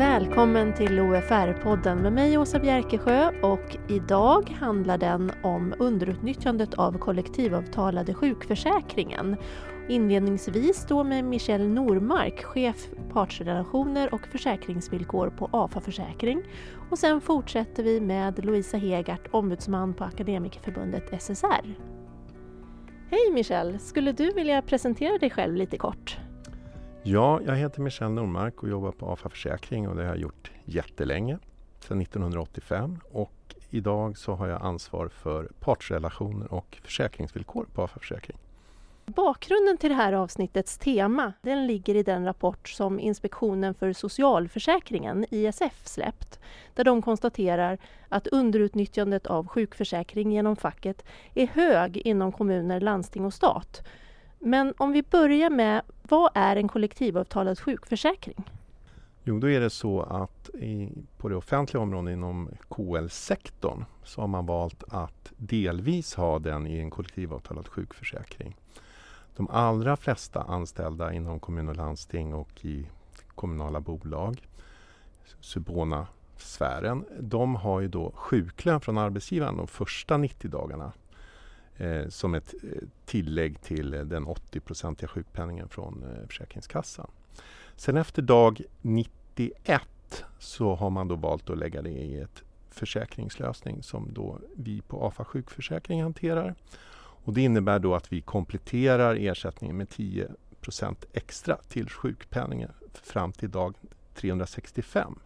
Välkommen till OFR-podden med mig Åsa Bjerkesjö och idag handlar den om underutnyttjandet av kollektivavtalade sjukförsäkringen. Inledningsvis då med Michelle Normark, chef partsrelationer och försäkringsvillkor på AFA Försäkring. Och sen fortsätter vi med Louisa Hegart, ombudsman på Akademikerförbundet SSR. Hej Michelle! Skulle du vilja presentera dig själv lite kort? Ja, jag heter Michel Normark och jobbar på AFA Försäkring och det har jag gjort jättelänge, sedan 1985. Och idag så har jag ansvar för partsrelationer och försäkringsvillkor på AFA Försäkring. Bakgrunden till det här avsnittets tema den ligger i den rapport som Inspektionen för socialförsäkringen, ISF, släppt där de konstaterar att underutnyttjandet av sjukförsäkring genom facket är hög inom kommuner, landsting och stat. Men om vi börjar med, vad är en kollektivavtalad sjukförsäkring? Jo, då är det så att i, på det offentliga området inom KL-sektorn så har man valt att delvis ha den i en kollektivavtalad sjukförsäkring. De allra flesta anställda inom kommun och landsting och i kommunala bolag, Subona-sfären, de har ju då sjuklön från arbetsgivaren de första 90 dagarna eh, som ett eh, tillägg till eh, den 80-procentiga sjukpenningen från eh, Försäkringskassan. Sen efter dag 91 så har man då valt att lägga det i ett försäkringslösning som då vi på AFA sjukförsäkring hanterar. Och det innebär då att vi kompletterar ersättningen med 10% extra till sjukpenningen fram till dag 365.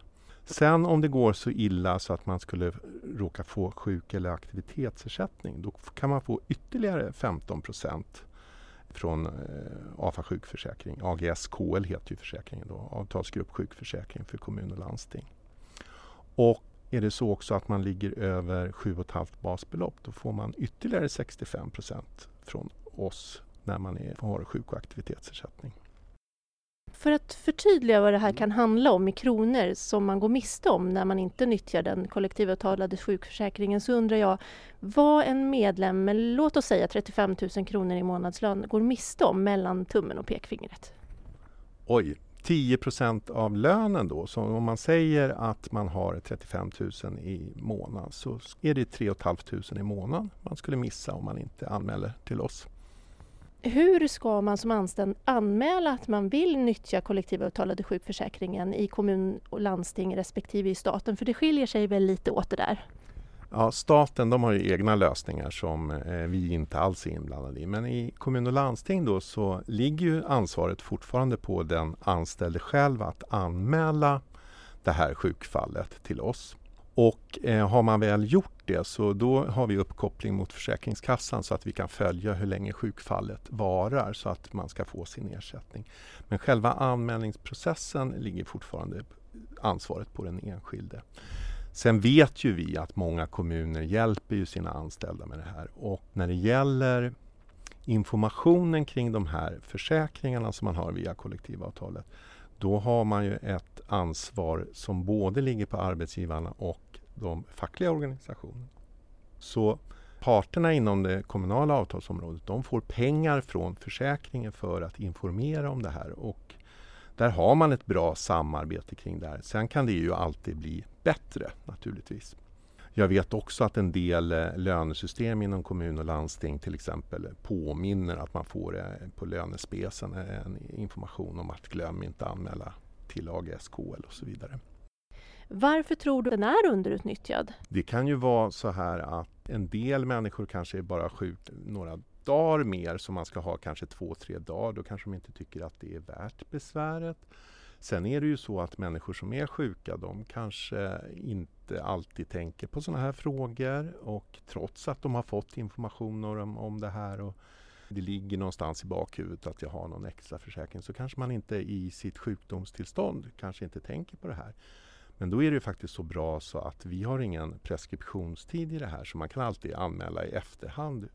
Sen om det går så illa så att man skulle råka få sjuk eller aktivitetsersättning, då kan man få ytterligare 15 procent från eh, AFA sjukförsäkring. AGS-KL heter ju försäkringen då, avtalsgrupp sjukförsäkring för kommun och landsting. Och är det så också att man ligger över 7,5 basbelopp, då får man ytterligare 65 procent från oss när man är, har sjuk och aktivitetsersättning. För att förtydliga vad det här kan handla om i kronor som man går miste om när man inte nyttjar den kollektivavtalade sjukförsäkringen så undrar jag vad en medlem med låt oss säga 35 000 kronor i månadslön går miste om mellan tummen och pekfingret? Oj, 10% av lönen då. Så om man säger att man har 35 000 i månaden så är det 3 500 i månaden man skulle missa om man inte anmäler till oss. Hur ska man som anställd anmäla att man vill nyttja kollektivavtalade sjukförsäkringen i kommun och landsting respektive i staten? För det skiljer sig väl lite åt det där? Ja, staten de har ju egna lösningar som eh, vi inte alls är inblandade i. Men i kommun och landsting då så ligger ju ansvaret fortfarande på den anställde själv att anmäla det här sjukfallet till oss. Och eh, har man väl gjort det så då har vi uppkoppling mot Försäkringskassan så att vi kan följa hur länge sjukfallet varar så att man ska få sin ersättning. Men själva anmälningsprocessen ligger fortfarande ansvaret på den enskilde. Sen vet ju vi att många kommuner hjälper ju sina anställda med det här och när det gäller informationen kring de här försäkringarna som man har via kollektivavtalet då har man ju ett ansvar som både ligger på arbetsgivarna och de fackliga organisationerna. Så parterna inom det kommunala avtalsområdet de får pengar från försäkringen för att informera om det här och där har man ett bra samarbete kring det här. Sen kan det ju alltid bli bättre naturligtvis. Jag vet också att en del eh, lönesystem inom kommun och landsting till exempel påminner att man får eh, på lönespecen en information om att glöm inte anmäla till AGSKL och så vidare. Varför tror du den är underutnyttjad? Det kan ju vara så här att en del människor kanske är bara sjuk några dagar mer som man ska ha kanske två, tre dagar. Då kanske de inte tycker att det är värt besväret. Sen är det ju så att människor som är sjuka de kanske inte alltid tänker på sådana här frågor och trots att de har fått information om, om det här och det ligger någonstans i bakhuvudet att jag har någon extra försäkring så kanske man inte i sitt sjukdomstillstånd kanske inte tänker på det här. Men då är det faktiskt så bra så att vi har ingen preskriptionstid i det här så man kan alltid anmäla i efterhand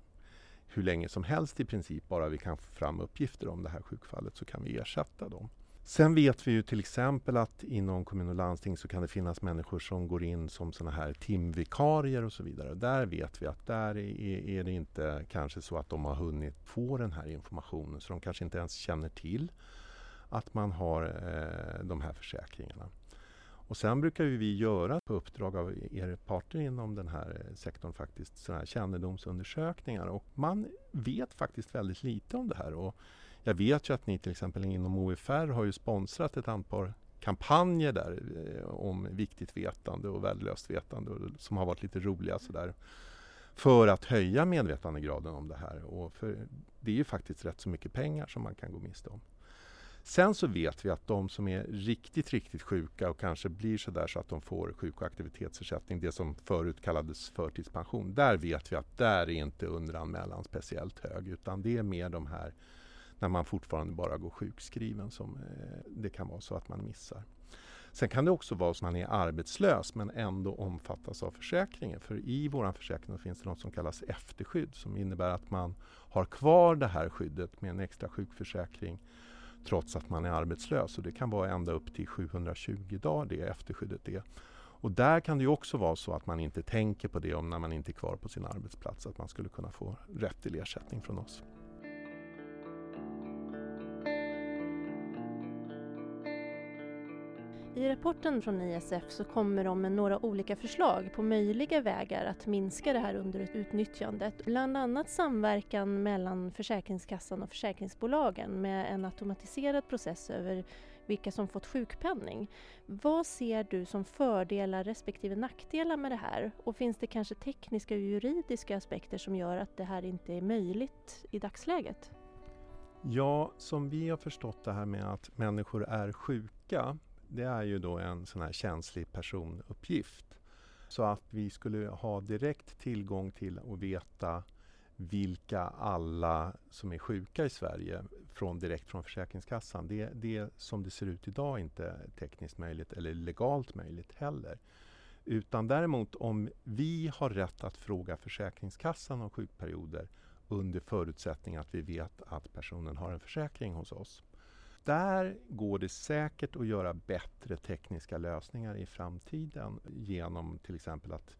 hur länge som helst i princip. Bara vi kan få fram uppgifter om det här sjukfallet så kan vi ersätta dem. Sen vet vi ju till exempel att inom kommun och landsting så kan det finnas människor som går in som såna här timvikarier och så vidare. Där vet vi att där är, är det inte kanske så att de har hunnit få den här informationen så de kanske inte ens känner till att man har eh, de här försäkringarna. Och sen brukar vi göra på uppdrag av er parter inom den här eh, sektorn faktiskt sådana här kännedomsundersökningar och man vet faktiskt väldigt lite om det här. Och jag vet ju att ni till exempel inom OFR har ju sponsrat ett antal kampanjer där eh, om viktigt vetande och värdelöst vetande som har varit lite roliga sådär för att höja medvetandegraden om det här. Och för det är ju faktiskt rätt så mycket pengar som man kan gå miste om. Sen så vet vi att de som är riktigt, riktigt sjuka och kanske blir så där så att de får sjuk och aktivitetsersättning, det som förut kallades förtidspension, där vet vi att där är inte underanmälan speciellt hög utan det är mer de här när man fortfarande bara går sjukskriven som eh, det kan vara så att man missar. Sen kan det också vara så att man är arbetslös men ändå omfattas av försäkringen. För i vår försäkring finns det något som kallas efterskydd som innebär att man har kvar det här skyddet med en extra sjukförsäkring trots att man är arbetslös. Och det kan vara ända upp till 720 dagar det efterskyddet är. Och där kan det också vara så att man inte tänker på det om när man inte är kvar på sin arbetsplats, att man skulle kunna få rätt till ersättning från oss. I rapporten från ISF så kommer de med några olika förslag på möjliga vägar att minska det här underutnyttjandet. Bland annat samverkan mellan Försäkringskassan och försäkringsbolagen med en automatiserad process över vilka som fått sjukpenning. Vad ser du som fördelar respektive nackdelar med det här? Och finns det kanske tekniska och juridiska aspekter som gör att det här inte är möjligt i dagsläget? Ja, som vi har förstått det här med att människor är sjuka det är ju då en sån här känslig personuppgift. Så att vi skulle ha direkt tillgång till och veta vilka alla som är sjuka i Sverige från, direkt från Försäkringskassan. Det, det som det ser ut idag inte tekniskt möjligt eller legalt möjligt heller. Utan däremot om vi har rätt att fråga Försäkringskassan om sjukperioder under förutsättning att vi vet att personen har en försäkring hos oss där går det säkert att göra bättre tekniska lösningar i framtiden genom till exempel att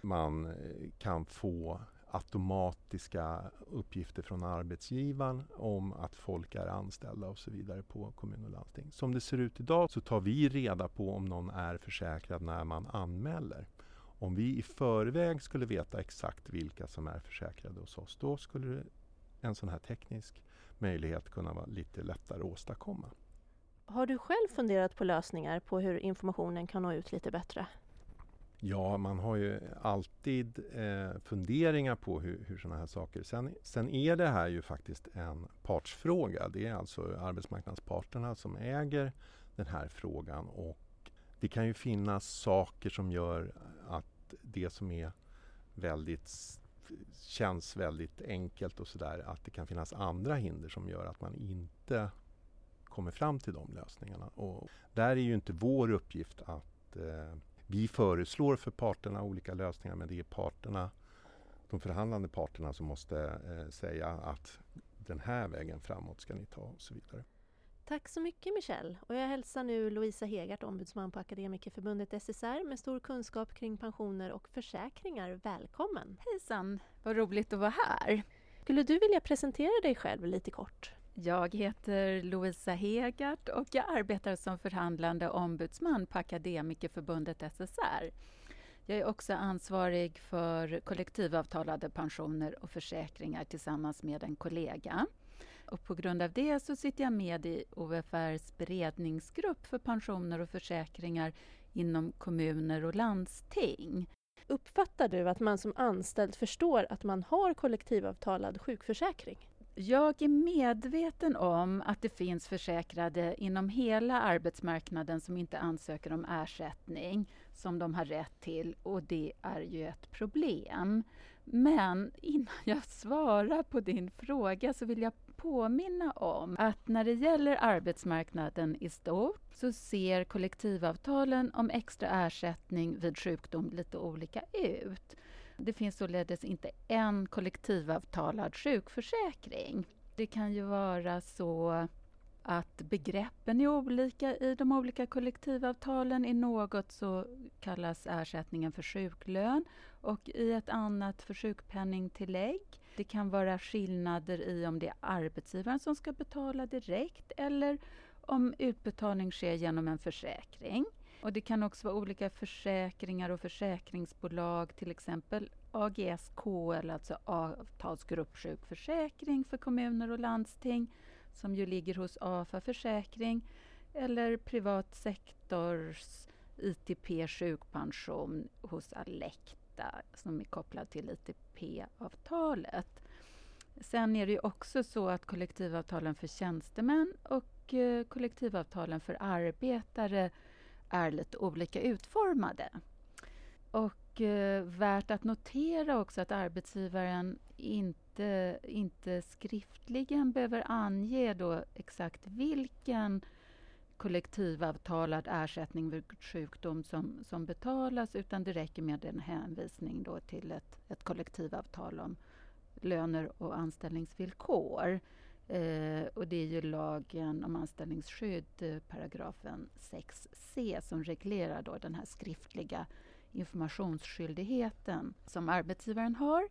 man eh, kan få automatiska uppgifter från arbetsgivaren om att folk är anställda och så vidare på kommun och landsting. Som det ser ut idag så tar vi reda på om någon är försäkrad när man anmäler. Om vi i förväg skulle veta exakt vilka som är försäkrade hos oss, då skulle en sån här teknisk möjlighet kunna vara lite lättare att åstadkomma. Har du själv funderat på lösningar på hur informationen kan nå ut lite bättre? Ja, man har ju alltid eh, funderingar på hur, hur sådana här saker... Sen, sen är det här ju faktiskt en partsfråga. Det är alltså arbetsmarknadsparterna som äger den här frågan och det kan ju finnas saker som gör att det som är väldigt känns väldigt enkelt och sådär att det kan finnas andra hinder som gör att man inte kommer fram till de lösningarna. Och där är ju inte vår uppgift att eh, vi föreslår för parterna olika lösningar men det är parterna, de förhandlande parterna som måste eh, säga att den här vägen framåt ska ni ta och så vidare. Tack så mycket Michelle och jag hälsar nu Louisa Hegart, ombudsman på Akademikerförbundet SSR med stor kunskap kring pensioner och försäkringar. Välkommen! Hejsan! Vad roligt att vara här. Skulle du vilja presentera dig själv lite kort? Jag heter Louisa Hegart och jag arbetar som förhandlande ombudsman på Akademikerförbundet SSR. Jag är också ansvarig för kollektivavtalade pensioner och försäkringar tillsammans med en kollega. Och på grund av det så sitter jag med i OFRs beredningsgrupp för pensioner och försäkringar inom kommuner och landsting. Uppfattar du att man som anställd förstår att man har kollektivavtalad sjukförsäkring? Jag är medveten om att det finns försäkrade inom hela arbetsmarknaden som inte ansöker om ersättning som de har rätt till och det är ju ett problem. Men innan jag svarar på din fråga så vill jag påminna om att när det gäller arbetsmarknaden i stort så ser kollektivavtalen om extra ersättning vid sjukdom lite olika ut. Det finns således inte en kollektivavtalad sjukförsäkring. Det kan ju vara så att begreppen är olika i de olika kollektivavtalen. I något så kallas ersättningen för sjuklön och i ett annat för sjukpenningtillägg. Det kan vara skillnader i om det är arbetsgivaren som ska betala direkt eller om utbetalning sker genom en försäkring. Och det kan också vara olika försäkringar och försäkringsbolag, till exempel AGSKL, alltså avtalsgruppsjukförsäkring för kommuner och landsting, som ju ligger hos AFA Försäkring, eller privat sektors ITP sjukpension hos detta som är kopplad till ITP-avtalet. Sen är det ju också så att kollektivavtalen för tjänstemän och eh, kollektivavtalen för arbetare är lite olika utformade. Och eh, värt att notera också att arbetsgivaren inte, inte skriftligen behöver ange då exakt vilken kollektivavtalad ersättning vid sjukdom som, som betalas utan det räcker med en hänvisning då till ett, ett kollektivavtal om löner och anställningsvillkor. Eh, och det är ju lagen om anställningsskydd, eh, paragrafen 6c som reglerar då den här skriftliga informationsskyldigheten som arbetsgivaren har.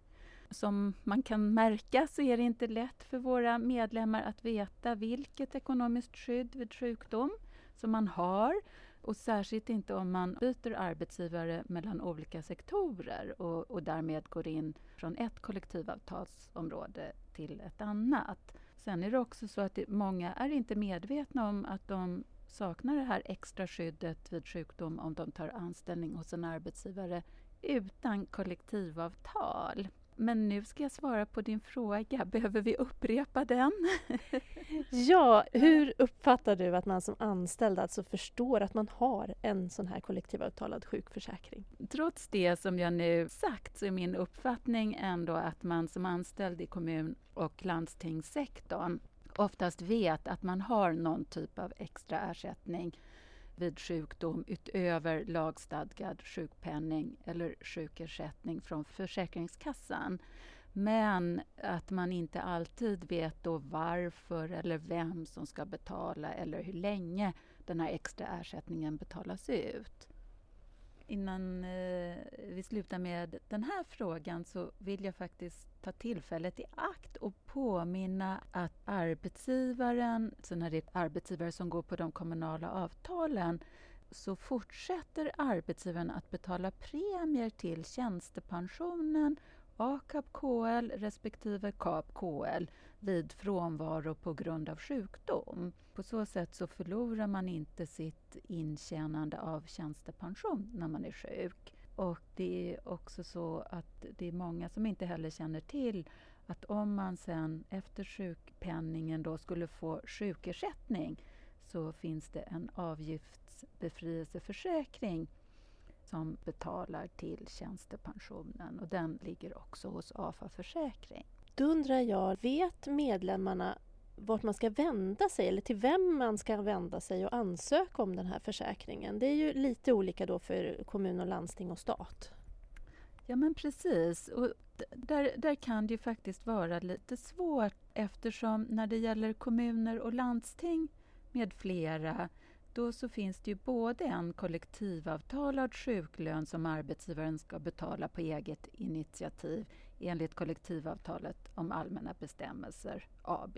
Som man kan märka så är det inte lätt för våra medlemmar att veta vilket ekonomiskt skydd vid sjukdom som man har och särskilt inte om man byter arbetsgivare mellan olika sektorer och, och därmed går in från ett kollektivavtalsområde till ett annat. Sen är det också så att det, många är inte medvetna om att de saknar det här extra skyddet vid sjukdom om de tar anställning hos en arbetsgivare utan kollektivavtal. Men nu ska jag svara på din fråga. Behöver vi upprepa den? ja, hur uppfattar du att man som anställd alltså förstår att man har en sån här kollektivavtalad sjukförsäkring? Trots det som jag nu sagt så är min uppfattning ändå att man som anställd i kommun och landstingssektorn oftast vet att man har någon typ av extra ersättning vid sjukdom utöver lagstadgad sjukpenning eller sjukersättning från Försäkringskassan. Men att man inte alltid vet då varför eller vem som ska betala eller hur länge den här extra ersättningen betalas ut. Innan eh, vi slutar med den här frågan så vill jag faktiskt ta tillfället i akt och påminna att arbetsgivaren, så när det är arbetsgivare som går på de kommunala avtalen så fortsätter arbetsgivaren att betala premier till tjänstepensionen ACAP-KL respektive KAP-KL vid frånvaro på grund av sjukdom. På så sätt så förlorar man inte sitt intjänande av tjänstepension när man är sjuk. Och det är också så att det är många som inte heller känner till att om man sen efter sjukpenningen då skulle få sjukersättning så finns det en avgiftsbefrielseförsäkring som betalar till tjänstepensionen och den ligger också hos AFA Försäkring. Då undrar jag, vet medlemmarna vart man ska vända sig eller till vem man ska vända sig och ansöka om den här försäkringen? Det är ju lite olika då för kommun och landsting och stat. Ja men precis. Och där, där kan det ju faktiskt vara lite svårt eftersom när det gäller kommuner och landsting med flera då så finns det ju både en kollektivavtalad sjuklön som arbetsgivaren ska betala på eget initiativ enligt kollektivavtalet om allmänna bestämmelser AB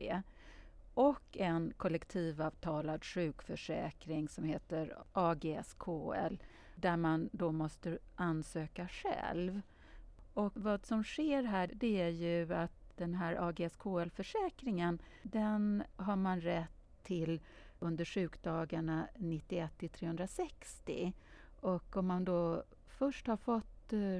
och en kollektivavtalad sjukförsäkring som heter AGSKL där man då måste ansöka själv. Och vad som sker här det är ju att den här AGSKL-försäkringen den har man rätt till under sjukdagarna 91 till 360. Och om man då först har fått eh,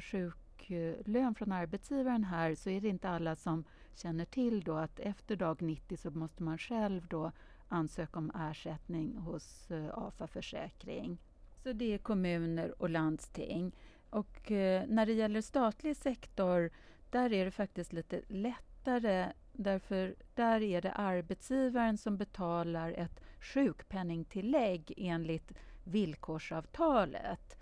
lön från arbetsgivaren här så är det inte alla som känner till då att efter dag 90 så måste man själv då ansöka om ersättning hos eh, AFA Försäkring. Så det är kommuner och landsting. Och eh, när det gäller statlig sektor, där är det faktiskt lite lättare därför där är det arbetsgivaren som betalar ett sjukpenningtillägg enligt villkorsavtalet.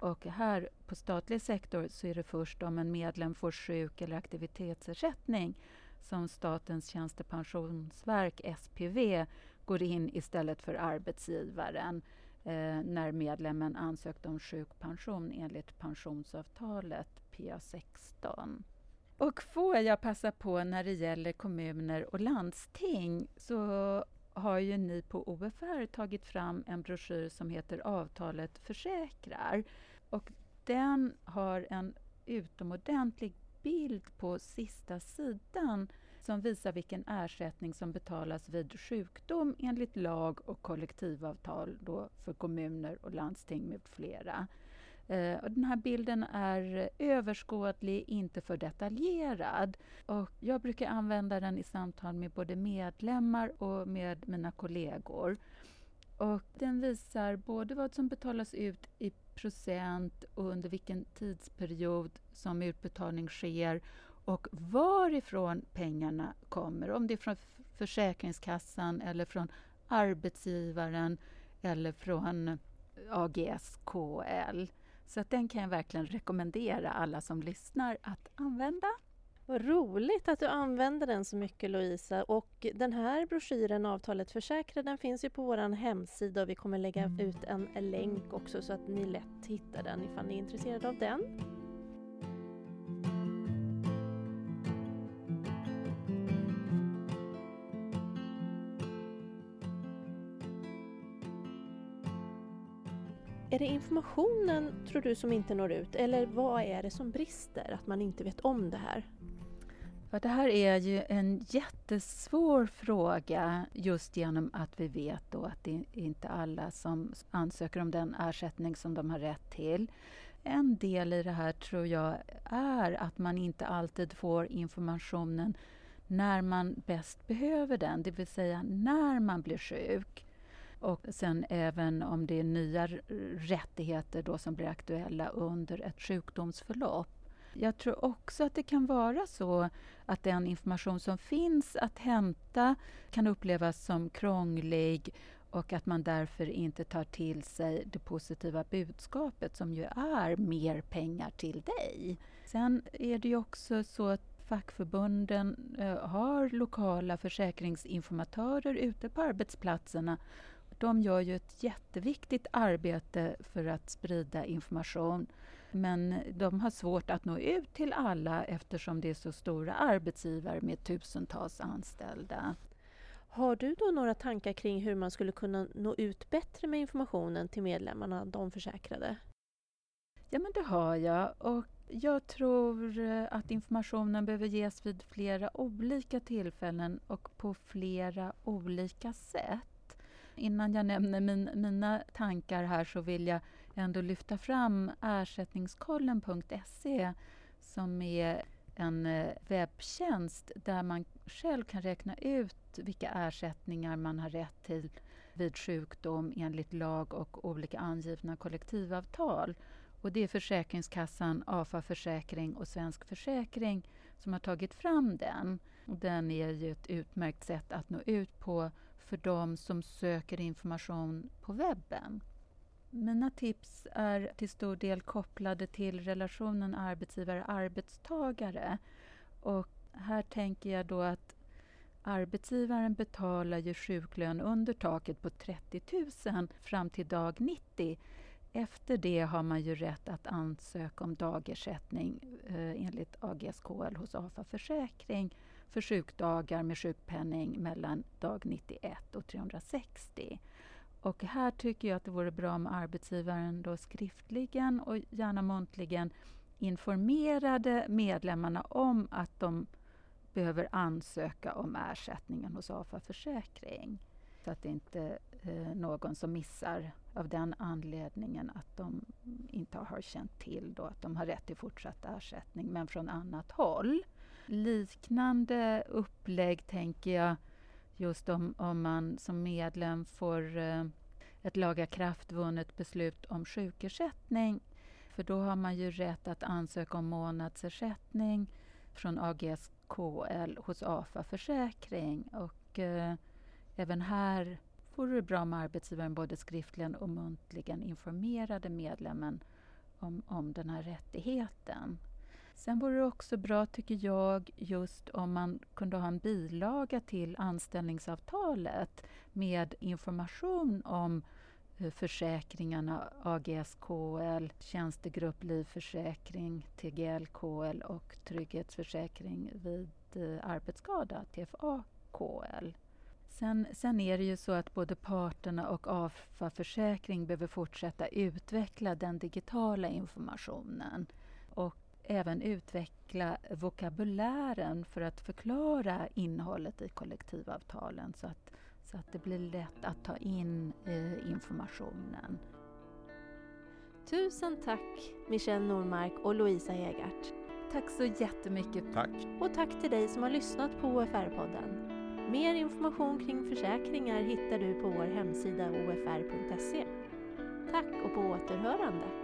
Och här på statlig sektor så är det först om en medlem får sjuk eller aktivitetsersättning som Statens tjänstepensionsverk, SPV, går in istället för arbetsgivaren eh, när medlemmen ansökt om sjukpension enligt pensionsavtalet PA16. Och får jag passa på när det gäller kommuner och landsting så har ju ni på OFR tagit fram en broschyr som heter Avtalet försäkrar. Och den har en utomordentlig bild på sista sidan som visar vilken ersättning som betalas vid sjukdom enligt lag och kollektivavtal då för kommuner och landsting med flera. Eh, och den här bilden är överskådlig, inte för detaljerad. Och jag brukar använda den i samtal med både medlemmar och med mina kollegor. Och den visar både vad som betalas ut i procent och under vilken tidsperiod som utbetalning sker och varifrån pengarna kommer. Om det är från Försäkringskassan eller från arbetsgivaren eller från AGSKL. Så att den kan jag verkligen rekommendera alla som lyssnar att använda. Vad roligt att du använder den så mycket Louisa. Och den här broschyren Avtalet försäkrar den finns ju på vår hemsida och vi kommer lägga mm. ut en länk också så att ni lätt hittar den ifall ni är intresserade av den. Är det informationen, tror du, som inte når ut? Eller vad är det som brister, att man inte vet om det här? Det här är ju en jättesvår fråga just genom att vi vet då att det är inte alla som ansöker om den ersättning som de har rätt till. En del i det här tror jag är att man inte alltid får informationen när man bäst behöver den, det vill säga när man blir sjuk. Och sen även om det är nya rättigheter då som blir aktuella under ett sjukdomsförlopp. Jag tror också att det kan vara så att den information som finns att hämta kan upplevas som krånglig och att man därför inte tar till sig det positiva budskapet som ju är mer pengar till dig. Sen är det ju också så att fackförbunden eh, har lokala försäkringsinformatörer ute på arbetsplatserna de gör ju ett jätteviktigt arbete för att sprida information. Men de har svårt att nå ut till alla eftersom det är så stora arbetsgivare med tusentals anställda. Har du då några tankar kring hur man skulle kunna nå ut bättre med informationen till medlemmarna, de försäkrade? Ja, men det har jag. Och jag tror eh, att informationen behöver ges vid flera olika tillfällen och på flera olika sätt. Innan jag nämner min, mina tankar här så vill jag ändå lyfta fram ersättningskollen.se som är en eh, webbtjänst där man själv kan räkna ut vilka ersättningar man har rätt till vid sjukdom enligt lag och olika angivna kollektivavtal. Och det är Försäkringskassan, AFA Försäkring och Svensk Försäkring som har tagit fram den. Den är ju ett utmärkt sätt att nå ut på för de som söker information på webben. Mina tips är till stor del kopplade till relationen arbetsgivare-arbetstagare. Och här tänker jag då att arbetsgivaren betalar ju sjuklön under taket på 30 000 fram till dag 90. Efter det har man ju rätt att ansöka om dagersättning eh, enligt AGSKL hos AFA Försäkring för sjukdagar med sjukpenning mellan dag 91 och 360. Och här tycker jag att det vore bra om arbetsgivaren då skriftligen och gärna muntligen informerade medlemmarna om att de behöver ansöka om ersättningen hos AFA Försäkring. Så att det inte är någon som missar av den anledningen att de inte har känt till då att de har rätt till fortsatt ersättning, men från annat håll. Liknande upplägg tänker jag just om, om man som medlem får eh, ett lagakraftvunnet beslut om sjukersättning. För då har man ju rätt att ansöka om månadsersättning från AGSKL hos AFA Försäkring. Och eh, även här vore det bra om arbetsgivaren både skriftligen och muntligen informerade medlemmen om, om den här rättigheten. Sen vore det också bra, tycker jag, just om man kunde ha en bilaga till anställningsavtalet med information om eh, försäkringarna AGSKL, tjänstegrupp livförsäkring, TGLKL och trygghetsförsäkring vid eh, arbetsskada, TFAKL. Sen, sen är det ju så att både parterna och AFA Försäkring behöver fortsätta utveckla den digitala informationen även utveckla vokabulären för att förklara innehållet i kollektivavtalen så att, så att det blir lätt att ta in eh, informationen. Tusen tack Michelle Normark och Louisa Egart. Tack så jättemycket. Tack. Och tack till dig som har lyssnat på OFR-podden. Mer information kring försäkringar hittar du på vår hemsida ofr.se. Tack och på återhörande!